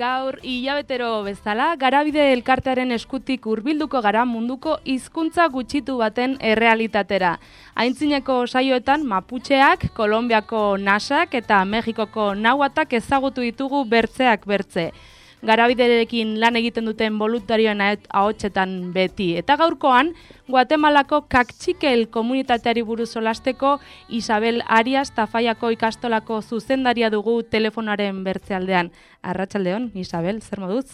Gaur hilabetero bezala, garabide elkartearen eskutik hurbilduko gara munduko hizkuntza gutxitu baten errealitatera. Aintzineko saioetan Maputxeak, Kolombiako Nasak eta Mexikoko Nahuatak ezagutu ditugu bertzeak bertze garabiderekin lan egiten duten voluntarioen ahotsetan beti. Eta gaurkoan, Guatemalako kaktxikel komunitateari buruz solasteko Isabel Arias Tafaiako ikastolako zuzendaria dugu telefonaren bertzealdean. Arratxaldeon, Isabel, zer moduz?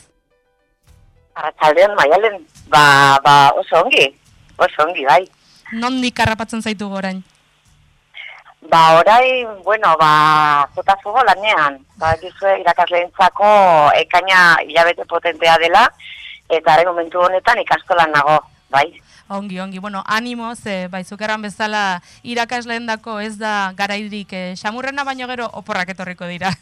Arratxaldeon, maialen, ba, ba, oso ongi, oso ongi, bai. Nondik harrapatzen zaitu gorain? Ba, orai, bueno, ba, jota zugo lanean. Ba, gizue, irakasleentzako ekaina hilabete potentea dela, eta are momentu honetan ikastolan nago, bai. Ongi, ongi. Bueno, animo, ze, bai, zukeran bezala irakasleen dako ez da garaidik eh, xamurrena baino gero oporrak etorriko dira.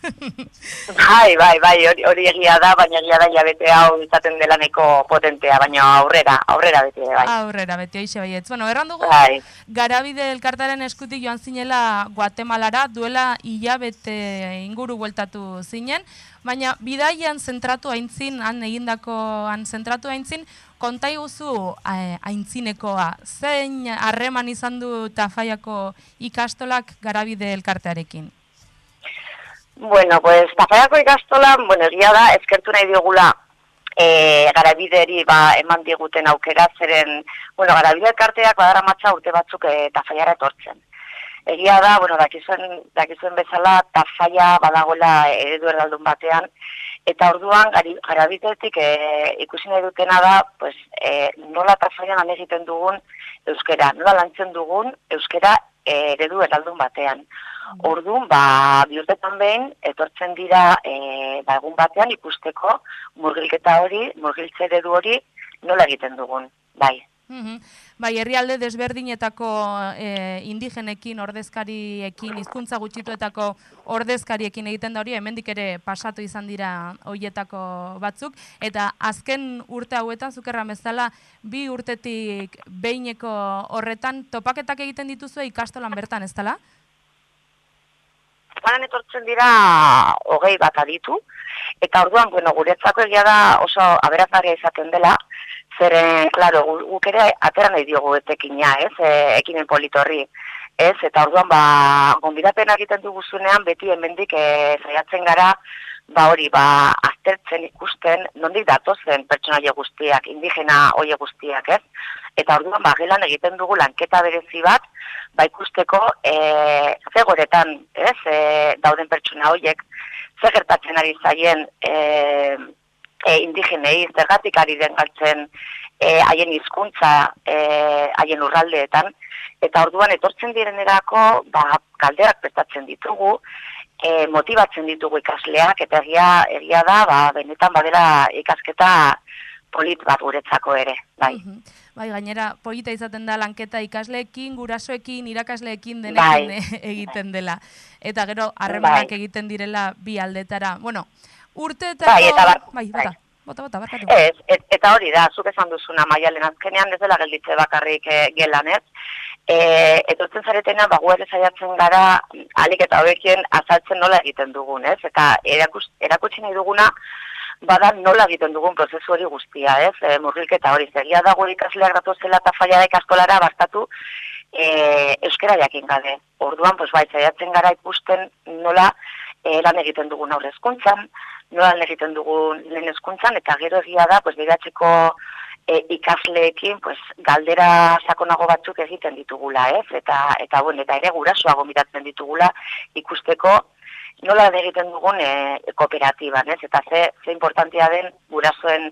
bai, bai, bai, hori egia da, baina egia da jabete hau izaten delaneko potentea, baina aurrera, aurrera beti, bai. Aurrera beti, hoxe bai, ez. Bueno, erran dugu, bai. garabide elkartaren eskutik joan zinela Guatemalara, duela hilabete inguru bueltatu zinen, baina bidaian zentratu haintzin, han egindako han zentratu haintzin, kontai guzu eh, aintzinekoa, zein harreman izan du Tafaiako ikastolak garabide elkartearekin? Bueno, pues Tafaiako ikastola, bueno, egia da, eskertu nahi diogula e, garabideri ba, eman diguten aukera, zeren, bueno, garabide elkarteak badara matza urte batzuk e, Tafaiara etortzen. Egia da, bueno, dakizuen, dakizuen bezala, Tafaia badagoela eredu erdaldun batean, Eta orduan, garabitetik e, ikusi nahi dutena da, pues, e, nola trafaian han egiten dugun euskera, nola lantzen dugun euskera e, eredu eraldun batean. Mm. Orduan, ba, bihurtetan behin, etortzen dira e, ba, egun batean ikusteko murgilketa hori, murgiltze eredu hori nola egiten dugun, bai. Bai, herrialde desberdinetako e, indigenekin, ordezkariekin, hizkuntza gutxituetako ordezkariekin egiten da hori, hemendik ere pasatu izan dira hoietako batzuk, eta azken urte hauetan, zukerra bezala, bi urtetik behineko horretan, topaketak egiten dituzu ikastolan bertan, ez dela? Baran etortzen dira hogei bat aditu, eta orduan, bueno, guretzako egia da oso aberazgarria izaten dela, Zere, klaro, guk ere atera nahi diogu etekina, ez, e, ekinen politorri. Ez, eta orduan, ba, gonbidapen egiten duguzunean, beti hemendik e, zaiatzen gara, ba hori, ba, aztertzen ikusten, nondik datozen pertsonaia guztiak, indigena oie guztiak, ez? Eta orduan, ba, gelan egiten dugu lanketa berezi bat, ba, ikusteko, e, ze goretan, ez, e, dauden pertsona hoiek, ze gertatzen ari zaien, e, e, indigenei, zergatik ari den galtzen e, haien hizkuntza e, haien urraldeetan, eta orduan etortzen direnerako ba, kalderak prestatzen ditugu, e, motibatzen ditugu ikasleak, eta egia, egia da, ba, benetan badela ikasketa polit bat guretzako ere, bai. Bai, gainera, polita izaten da lanketa ikasleekin, gurasoekin, irakasleekin denekin bai. egiten dela. Eta gero, harremanak bai. egiten direla bi aldetara. Bueno, urteetako... Bai, eta bar, bai, bai. Bota, bota, barkatu. Ez, et, eta hori da, zuk esan duzuna maialen azkenean ez dela gelditze bakarrik e, gelan ez. E, etortzen zaretena, bagu ere zaiatzen gara, alik eta hobekien azaltzen nola egiten dugun, ez? Eta erakutsi nahi duguna, bada nola egiten dugun prozesu hori guztia, ez? E, murrilketa hori, zegia da gure ikasleak datu zela eta faiara ikastolara bastatu e, euskera jakin gabe. Orduan, pues bai, zaiatzen gara ikusten nola e, lan egiten dugun aurrezkuntzan, nola egiten dugu lehen eskuntzan, eta gero egia da, pues, bidatzeko e, ikasleekin, pues, galdera sakonago batzuk egiten ditugula, ez? Eta, eta, bueno, eta ere gurasoa gomitatzen ditugula ikusteko nola egiten dugun e, kooperatiban, ez? Eta ze, ze importantia den gurasoen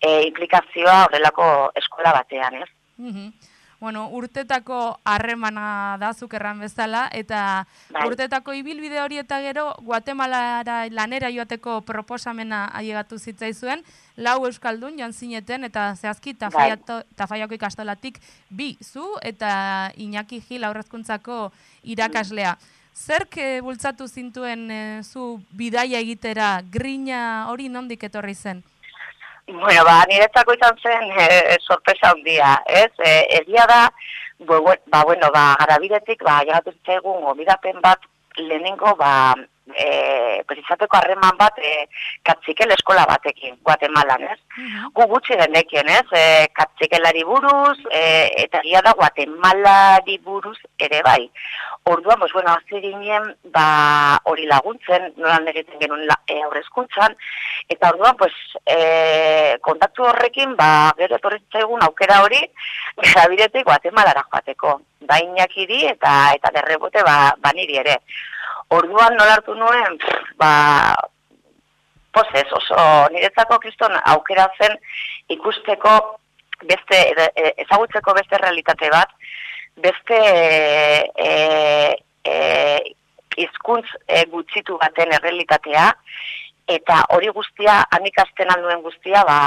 e, implikazioa horrelako eskola batean, ez? Mm bueno, urtetako harremana da zukerran bezala, eta Bai. urtetako ibilbide hori eta gero Guatemalara lanera joateko proposamena ailegatu zitzaizuen, lau euskaldun joan zineten, eta zehazki Bai. Tafaiako ikastolatik bi zu, eta Iñaki Gil aurrezkuntzako irakaslea. Zerk eh, bultzatu zintuen eh, zu bidaia egitera, grina hori nondik etorri zen? Bueno, ba, niretzako izan zen e, sorpresa handia, ez? E, egia da, bu- bu- ba, bueno, ba, garabidetik, ba, llegatu zitzaigun gomidapen bat lehenengo, ba, e, pues izateko harreman bat e, katzikel eskola batekin, Guatemalan, ez? Gu gutxi genekien, ez? E, katzikelari buruz, e, eta egia da Guatemalari buruz ere bai. Orduan, pues, bueno, hasi ginen, ba, hori laguntzen, nolan egiten genuen la, e, aurrezkuntzan, eta orduan, pues, e, kontaktu horrekin, ba, gero etorri zitzaigun aukera hori, garabidetik Guatemalara joateko. Ba, inakiri eta, eta derrebote, ba, ba niri ere. Orduan nola hartu nuen, pff, ba, pozez, oso niretzako kriston aukera zen ikusteko beste, e, e, ezagutzeko beste realitate bat, beste e, e, izkuntz e, gutxitu baten errealitatea, eta hori guztia, hanikasten alduen guztia, ba,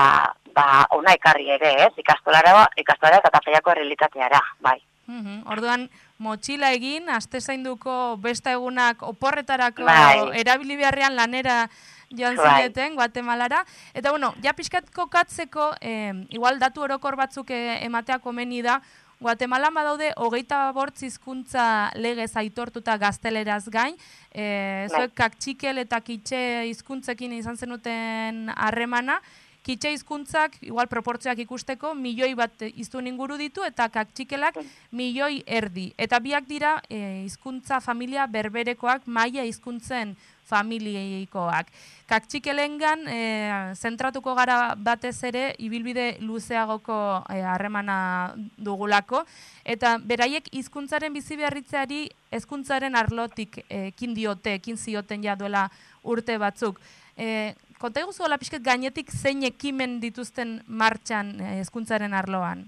ba, ona ekarri ere, ez, ikastolara, ikastolara eta tafaiako errealitateara, bai. Mhm, Orduan, motxila egin, aste zainduko beste egunak oporretarako Bai. erabili beharrean lanera joan Bai. zineten, Guatemalara. Eta bueno, ja pixkat kokatzeko, eh, igual datu orokor batzuk eh, ematea komeni da, Guatemalan badaude hogeita bortz hizkuntza legez aitortuta gazteleraz gain, e, zuek kaktxikel eta kitxe hizkuntzekin izan zenuten harremana, kitxe hizkuntzak igual proportzioak ikusteko milioi bat hiztun inguru ditu eta kaktxikelak milioi erdi. Eta biak dira e, hizkuntza familia berberekoak maila hizkuntzen familieikoak. Kaktxikelengan e, zentratuko gara batez ere ibilbide luzeagoko e, harremana dugulako eta beraiek hizkuntzaren bizi beharritzeari hezkuntzaren arlotik e, ekin diote, ekin zioten ja duela urte batzuk. E, konta eguzu hola pixket gainetik zein ekimen dituzten martxan e, hezkuntzaren arloan?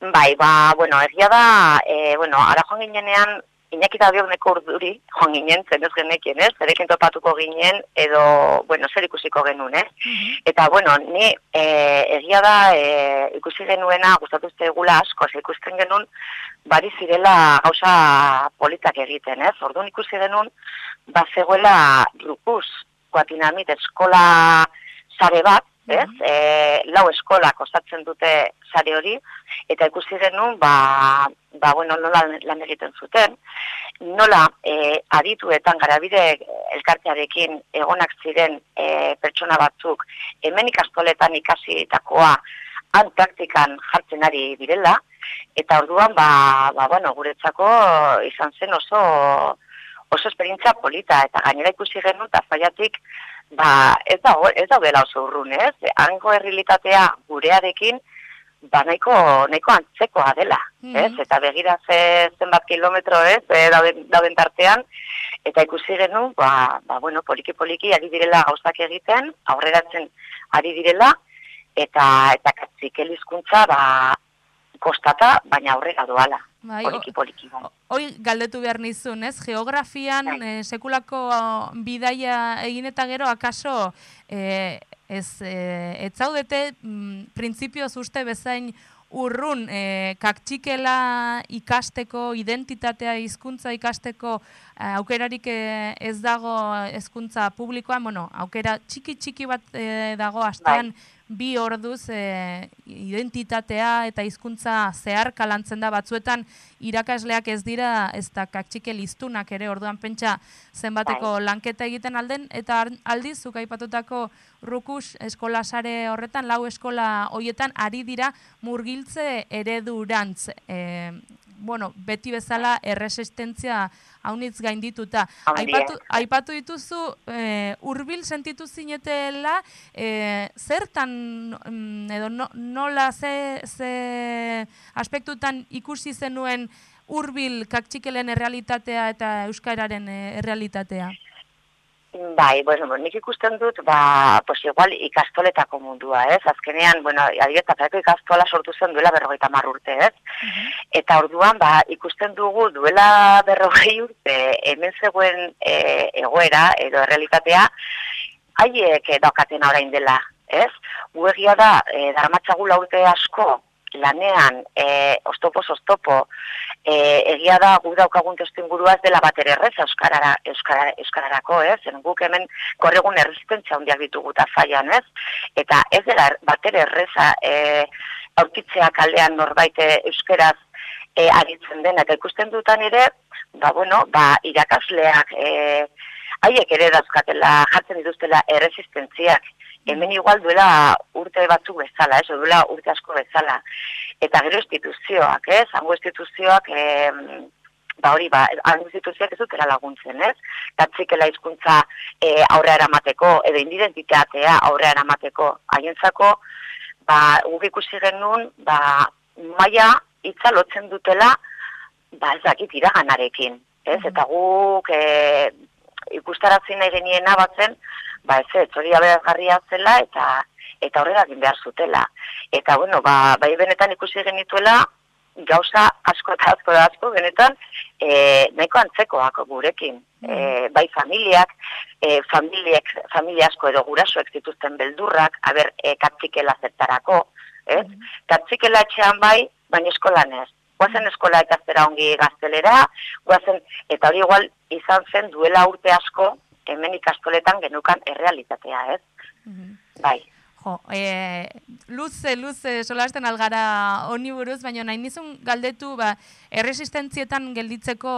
Bai, ba, bueno, egia da, e, bueno, ara joan ginenean, Iñaki eta neko urduri, joan ginen, zen ez genekien, ez? Zerekin topatuko ginen, edo, bueno, zer ikusiko genuen, ez? Eta, bueno, ni e, egia da e, ikusi genuena, gustatu egula asko, ze ikusten genuen, bari zirela gauza politak egiten, ez? Orduan ikusi genuen, ba zegoela rukus, guatinamit, eskola sare bat, ez? E, lau eskolak osatzen dute sare hori, eta ikusi genuen, ba, ba bueno, nola lan egiten zuten, nola e, adituetan garabide elkartearekin egonak ziren e, pertsona batzuk hemen ikastoletan ikasitakoa han praktikan jartzen ari direla, eta orduan, ba, ba bueno, guretzako izan zen oso oso esperientzia polita, eta gainera ikusi genuen, eta zaiatik, ba, ez da, ez daudela oso urrun, ez? Hango errealitatea gurearekin, ba nahiko, nahiko antzekoa dela, ez? Eta begira ze zenbat kilometro, ez? E, dauden, dauden tartean, eta ikusi genuen, ba, ba, bueno, poliki-poliki ari direla gauzak egiten, aurreratzen ari direla, eta, eta katzikel hizkuntza ba, kostata, baina aurrera doala. Bai, poliki, poliki, bai. Hoi galdetu behar nizun, ez? Geografian Bai. eh, sekulako bidaia egin eta gero, akaso eh, ez, eh, ez zaudete mm, printzipioz uste bezain urrun eh, kaktxikela ikasteko, identitatea hizkuntza ikasteko eh, aukerarik ez dago hezkuntza publikoan, bueno, aukera txiki-txiki bat eh, dago astean bi orduz e, identitatea eta hizkuntza zeharka lantzen da. Batzuetan irakasleak ez dira ez da kaktxike listunak ere orduan pentsa zenbateko lanketa egiten alden eta aldiz zuk aipatutako rukus eskola sare horretan lau eskola hoietan ari dira murgiltze eredurantz e, bueno, beti bezala erresistentzia haunitz gaindituta. Aipatu, aipatu dituzu e, hurbil sentitu zinetela e, zertan mm, edo no, nola ze, ze aspektutan ikusi zenuen hurbil kaktxikelen errealitatea eta euskararen eh, errealitatea. Bai, bueno, nik ikusten dut, ba, pues igual ikastoletako mundua, ez? Azkenean, bueno, adibeta, ikastola sortu zen duela berrogeita urte, ez? Mhm. Eta orduan, ba, ikusten dugu duela berrogei urte hemen zegoen e, egoera edo realitatea, haiek daukaten orain dela, ez? Guegia da, e, daramatzagula urte asko, lanean, e, ostopoz ostopo, e, egia da gu daukagun testu ingurua dela bater errez euskarara, euskara, euskararako, ez? Zen guk hemen korregun errezistentzia handiak ditugu eta faian, ez? Eta ez dela bater erreza e, aurkitzea kaldean norbait e, euskeraz e, aritzen den, eta ikusten dutan ere, ba, bueno, ba, irakasleak, e, haiek ere dauzkatela, jartzen dituztela erresistentziak, hemen igual duela urte batzuk bezala, ez, duela urte asko bezala. Eta gero instituzioak, ez, hango instituzioak, e, ba hori, ba, hango instituzioak ez dutera laguntzen, ez, gatzikela hizkuntza e, aurrea eramateko, edo indidentitatea aurrea eramateko, haientzako, ba, guk ikusi genuen, ba, maia hitza lotzen dutela, ba, ez dakit iraganarekin, ez, eta guk e, ikustaratzen nahi geniena batzen, ba ez ez, hori aberazgarria zela eta eta horrela egin behar zutela. Eta bueno, ba, bai benetan ikusi genituela, gauza asko eta asko da asko, benetan, e, nahiko antzekoak gurekin. E, bai familiak, e, familiek, familia asko edo gurasoek zituzten beldurrak, haber, e, katzikela zertarako, ez? Mm Katzikela etxean bai, baina eskolan ez. Guazen eskola eta zera ongi gaztelera, guazen, eta hori igual izan zen duela urte asko, hemen ikastoletan genukan errealitatea, ez? Mm Bai. Jo, e, luze, luze, solasten algara honi buruz, baina nahi nizun galdetu, ba, erresistentzietan gelditzeko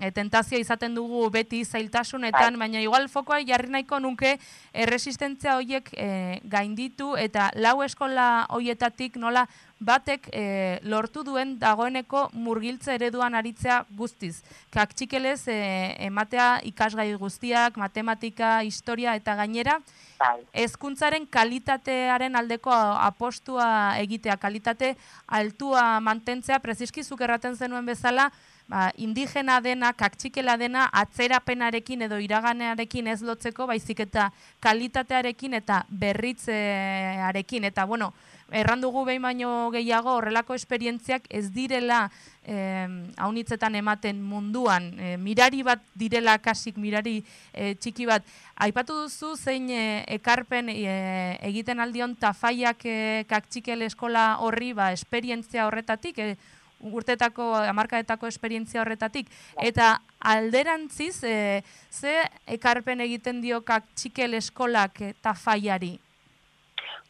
e, tentazio izaten dugu beti zailtasunetan, bai. baina igual fokoa jarri nahiko nuke erresistentzia horiek e, gainditu eta lau eskola horietatik nola batek e, lortu duen dagoeneko murgiltze ereduan aritzea guztiz. Kaktxikelez e, ematea ikasgai guztiak, matematika, historia eta gainera, bai. hezkuntzaren kalitatearen aldeko apostua egitea, kalitate altua mantentzea, preziskizuk erraten zenuen bezala, ba, indigena dena, kaktxikela dena, atzerapenarekin edo iraganearekin ez lotzeko, baizik eta kalitatearekin eta berritzearekin. Eta, bueno, errandugu behin baino gehiago horrelako esperientziak ez direla eh, haunitzetan ematen munduan, eh, mirari bat direla kasik, mirari eh, txiki bat. Aipatu duzu zein eh, ekarpen eh, egiten aldion tafaiak eh, kaktxikel eskola horri ba, esperientzia horretatik, eh, urtetako, amarkaetako esperientzia horretatik, eta alderantziz, eh, ze ekarpen egiten dio kaktxikel eskolak eh, tafaiari?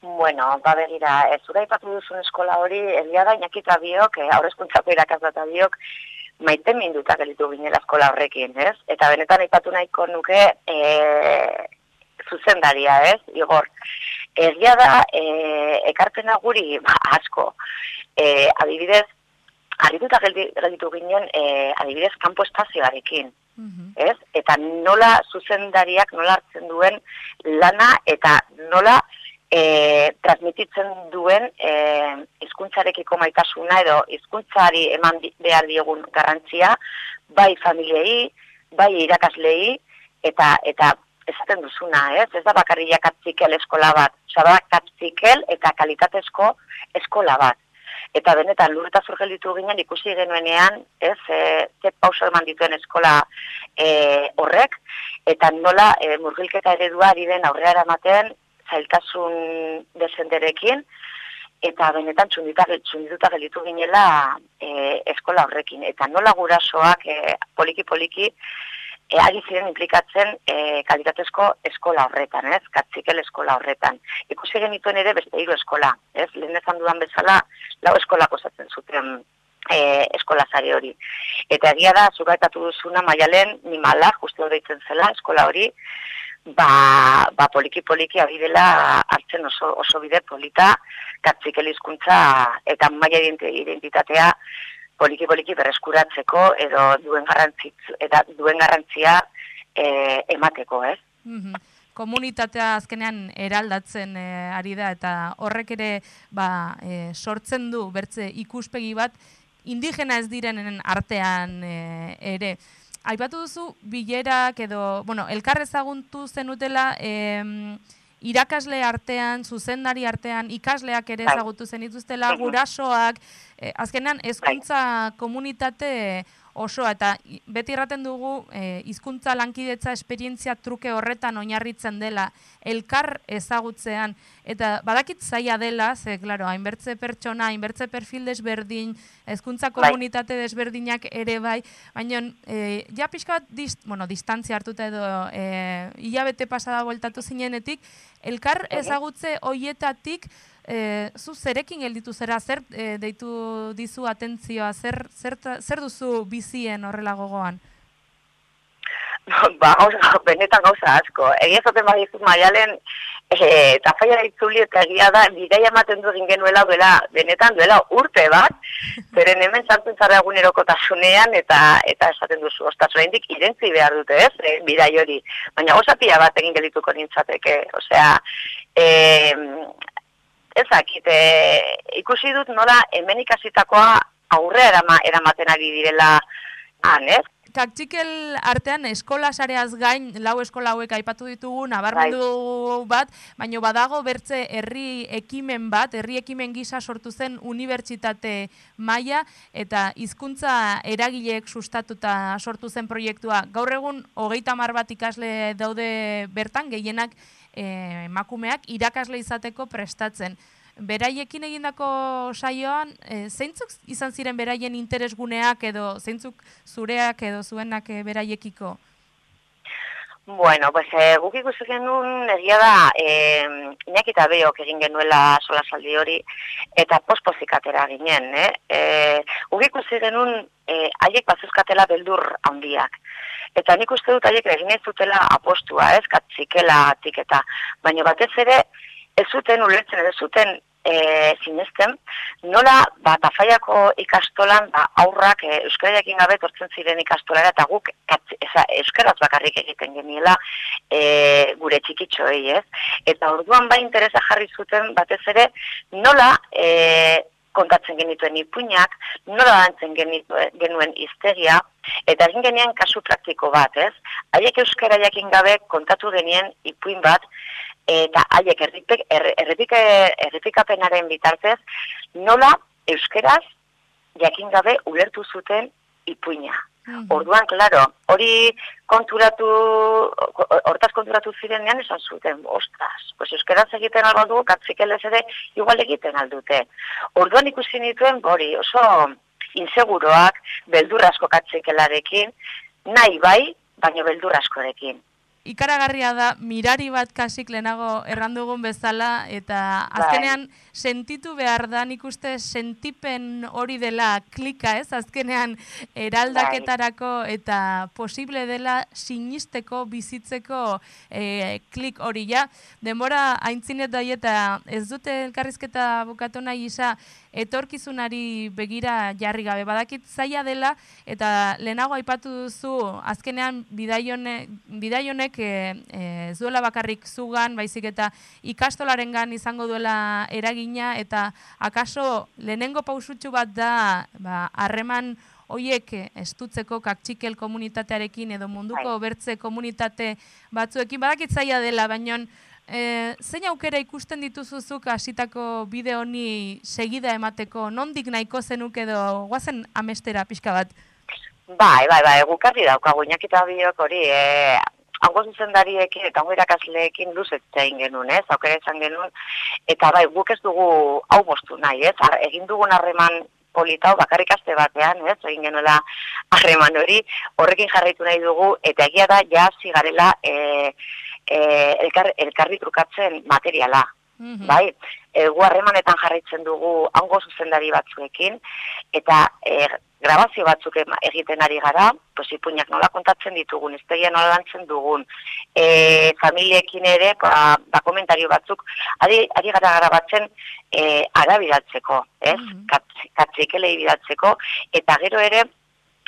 Bueno, ba begira, ez zura ipatu duzun eskola hori, egia da inakita biok, e, aurrezkuntzako irakazata biok, maite minduta gelitu ginela eskola horrekin, ez? Eta benetan ipatu nahiko nuke e, zuzendaria, ez? Igor, egia da, e, ekarpena guri ba, asko, e, adibidez, harrituta gelditu ginen, e, adibidez, kanpo espazioarekin, mhm. ez? Eta nola zuzendariak nola hartzen duen lana eta nola e, transmititzen duen e, hizkuntzarekiko maitasuna edo hizkuntzari eman behar diegun garrantzia bai familiei, bai irakaslei eta eta esaten duzuna, ez? Ez da bakarria katzikel eskola bat, oza da katzikel eta kalitatezko eskola bat. Eta benetan lurreta zurgel ditu ginen ikusi genuenean, ez, e, ze pauso eman dituen eskola e, horrek, eta nola e, murgilketa eredua ari den aurrera ematen zailtasun desenderekin, eta benetan txundituta gelitu ginela e, eskola horrekin. Eta nola gurasoak e, poliki-poliki e, ari ziren implikatzen e, kalitatezko eskola horretan, ez? Katzikel eskola horretan. Ikusi genituen ere beste hiru eskola, ez? Lehen ezan dudan bezala, lau eskola kozatzen zuten e, eskola zari hori. Eta egia da, zugaitatu duzuna, maialen, nimala, justu deitzen zela, eskola hori, ba, ba poliki poliki ari dela hartzen oso, oso bide polita katzikel hizkuntza eta maila identitatea poliki poliki berreskuratzeko edo duen eta duen garrantzia e, emateko, ez? Mm Komunitatea azkenean eraldatzen e, ari da eta horrek ere ba, e, sortzen du bertze ikuspegi bat indigena ez direnen artean e, ere aipatu duzu bilerak edo, bueno, elkar ezaguntu zenutela e, irakasle artean, zuzendari artean, ikasleak ere bai. ezagutu zenituztela, gurasoak, e, azkenean hezkuntza komunitate osoa. Eta beti erraten dugu e, hizkuntza lankidetza esperientzia truke horretan oinarritzen dela elkar ezagutzean. Eta badakit zaila dela ze claro hainbertze pertsona hainbertze perfil desberdin hezkuntza bai. komunitate desberdinak ere bai. Baina e, ja pixka bat dist, bueno, distantzia hartuta edo e, hilabete pasada bueltatu zinenetik elkar ezagutze hoietatik e, zu zerekin gelditu zera, zer e, deitu dizu atentzioa, zer, zer, zer duzu bizien horrela gogoan? Ba, gauza, benetan gauza asko. Egia zaten badizu maialen, e, eta faia ditzuli eta egia da, bidea ematen du genuela duela, benetan duela urte bat, zeren hemen sartzen zara egunerokotasunean eta eta esaten duzu, ostaz, indik irentzi behar dute ez, e, bidai hori. Baina gozapia bat egin geldituko nintzateke, osea, e, ezakit, e, ikusi dut nola hemen ikasitakoa aurre erama, eramaten ari direla han, ez? Kaktxikel artean eskola sareaz gain, lau eskola hauek aipatu ditugu, nabarmendu bai. bat, baino badago bertze herri ekimen bat, herri ekimen gisa sortu zen unibertsitate maila eta hizkuntza eragileek sustatuta sortu zen proiektua. Gaur egun, hogeita mar bat ikasle daude bertan, gehienak e, emakumeak irakasle izateko prestatzen. Beraiekin egindako saioan, e, zeintzuk izan ziren beraien interesguneak edo zeintzuk zureak edo zuenak e, beraiekiko? Bueno, pues e, guk ikusi genuen egia da e, inakita beok egin genuela sola saldi hori eta pospozik atera ginen. Eh? E, guk ikusi genuen e, haiek bazuzkatela beldur handiak. Eta nik uste dut haiek egin ez zutela apostua, ez, katzikela atiketa. Baina batez ere, ez zuten ulertzen, ez zuten e, zinezten, nola, ba, tafaiako ikastolan, ba, aurrak e, euskararekin gabe tortzen ziren ikastolara, eta guk katzi, eza, euskaraz bakarrik egiten geniela e, gure txikitxoei, ez? Eta orduan ba interesa jarri zuten, batez ere, nola, e, kontatzen genituen ipuinak, nola dantzen genuen iztegia, eta egin genien kasu praktiko bat, ez? Haiek euskara jakin gabe kontatu genien ipuin bat, eta haiek errepikapenaren bitartez, nola euskeraz jakin gabe ulertu zuten ipuina. -hmm. Orduan, klaro, hori konturatu, hortaz konturatu zirenean esan zuten, ostras, pues euskeraz egiten alba dugu, katzikelez ere, igual egiten aldute. Orduan ikusi nituen, hori, oso inseguroak, beldurrasko katzikelarekin, nahi bai, baino beldurraskorekin ikaragarria da mirari bat kasik lehenago errandugun bezala eta bai. azkenean sentitu behar da nik uste sentipen hori dela klika ez azkenean eraldaketarako bai. eta posible dela sinisteko bizitzeko e, klik hori ja denbora haintzinet da eta ez dute elkarrizketa bukatu nahi isa etorkizunari begira jarri gabe badakit zaila dela eta lehenago aipatu duzu azkenean bidaionek e, e, zuela bakarrik zugan baizik eta ikastolarengan izango duela eragina eta akaso lehenengo pausutxu bat da ba, harreman hoiek estutzeko kaktxikel komunitatearekin edo munduko bai. bertze komunitate batzuekin badakit zaila dela baino E, zein aukera ikusten dituzuzuk hasitako bide honi segida emateko, nondik nahiko zenuk edo guazen amestera pixka bat? Bai, bai, bai, gukarri daukagu, inakita biok hori, e, hango zuzendariekin eta hango irakasleekin luzet egin genuen, ez, aukera izan genuen, eta bai, guk ez dugu hau mostu nahi, ez, egin dugun harreman politau bakarrik aste batean, ez, egin genuela harreman hori, horrekin jarraitu nahi dugu, eta egia da, ja, zigarela, e, e, elkar, elkarri trukatzen materiala. Mm Bai, e, gu harremanetan jarraitzen dugu hango zuzendari batzuekin, eta e, grabazio batzuk egiten ari gara, pues, ipuñak nola kontatzen ditugun, ez nola lantzen dugun, e, familiekin ere, ba, ba komentario batzuk, ari, ari gara grabatzen e, ara bidatzeko, ez? Mm -hmm. Katzik, bidatzeko, eta gero ere,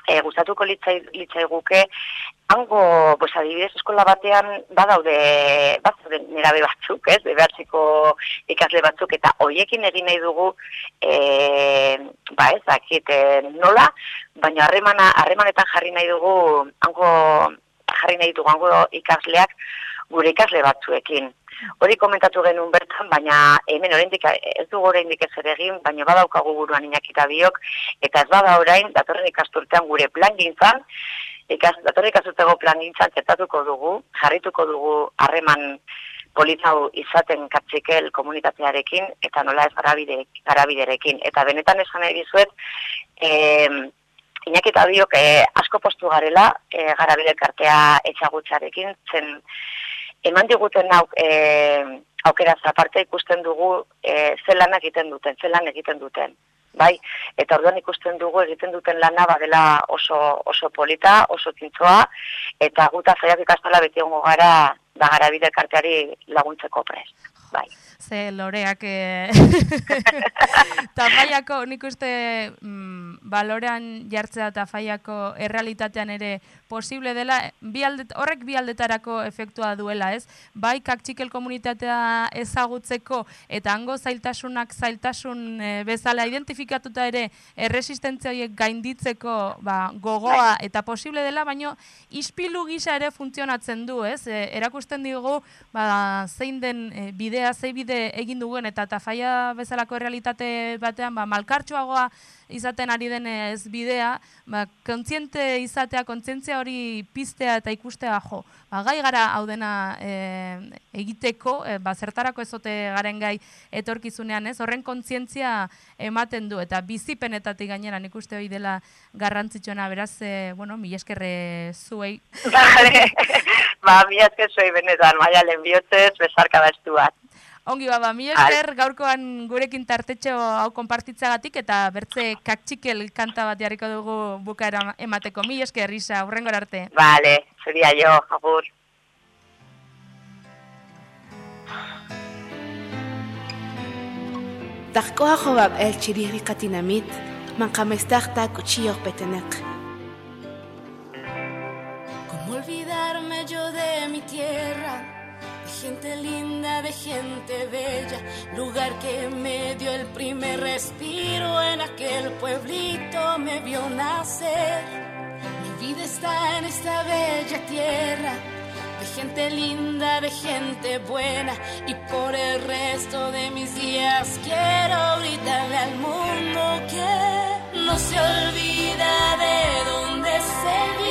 e, gustatuko litzai, litzai guke, hango, pues, adibidez, eskola batean badaude, badaude nerabe batzuk, ez, behartziko ikasle batzuk, eta hoiekin egin nahi dugu, e, ba ez, akit, e, nola, baina harremana, harremanetan jarri nahi dugu, hango, jarri nahi dugu, hango ikasleak, gure ikasle batzuekin. Hori komentatu genuen bertan, baina hemen oraindik ez dugu oraindik ez ere egin, baina badaukagu buruan inakita biok, eta ez bada orain, datorren ikasturtean gure plan gintzan, ikas, datorren ikasturtego plan gintzan txetatuko dugu, jarrituko dugu harreman politau izaten katzikel komunitatearekin, eta nola ez garabiderekin. Eta benetan esan nahi dizuet, eh, Inakita biok eh, asko postu garela eh, garabide etxagutxarekin, zen eman diguten hau e, aukera zaparte ikusten dugu e, zelan egiten duten, zelan egiten duten. Bai, eta orduan ikusten dugu egiten duten lana badela oso, oso polita, oso tintzoa, eta guta zaiak ikastala beti ongo gara da gara bide karteari laguntzeko prest. Bai ze loreak e... tafaiako nik uste mm, balorean jartzea tafaiako errealitatean ere posible dela bi horrek bi aldetarako efektua duela ez bai kaktxikel komunitatea ezagutzeko eta hango zailtasunak zailtasun e, bezala identifikatuta ere erresistentzia horiek gainditzeko ba, gogoa bai. eta posible dela baino ispilu gisa ere funtzionatzen du ez e, erakusten digu ba, zein den e, bidea zein bide egin duen eta tafaia bezalako realitate batean ba, malkartxoagoa izaten ari denez bidea, ba, kontziente izatea, kontzientzia hori piztea eta ikustea jo. Ba, gai gara hau dena e, egiteko, e, ba, zertarako ezote garen gai etorkizunean ez, horren kontzientzia ematen du eta bizipenetatik gainera nik uste hori dela garrantzitsuena beraz, e, bueno, mi eskerre zuei. ba, mi esker zuei benetan, maia lehenbiotzez, besarka da estu bat. Ongi baba, mi esker gaurkoan gurekin tartetxo hau konpartitzagatik eta bertze kaktxikel kanta bat jarriko dugu bukaera emateko. Mi esker, Risa, urrengor arte. Vale, seria jo, agur. Darkoa jobab el txiriri katinamit, mankamestarta kuchillo petenek. Como olvidarme yo de mi tierra, gente linda, de gente bella, lugar que me dio el primer respiro en aquel pueblito me vio nacer. Mi vida está en esta bella tierra, de gente linda, de gente buena, y por el resto de mis días quiero gritarle al mundo que no se olvida de dónde se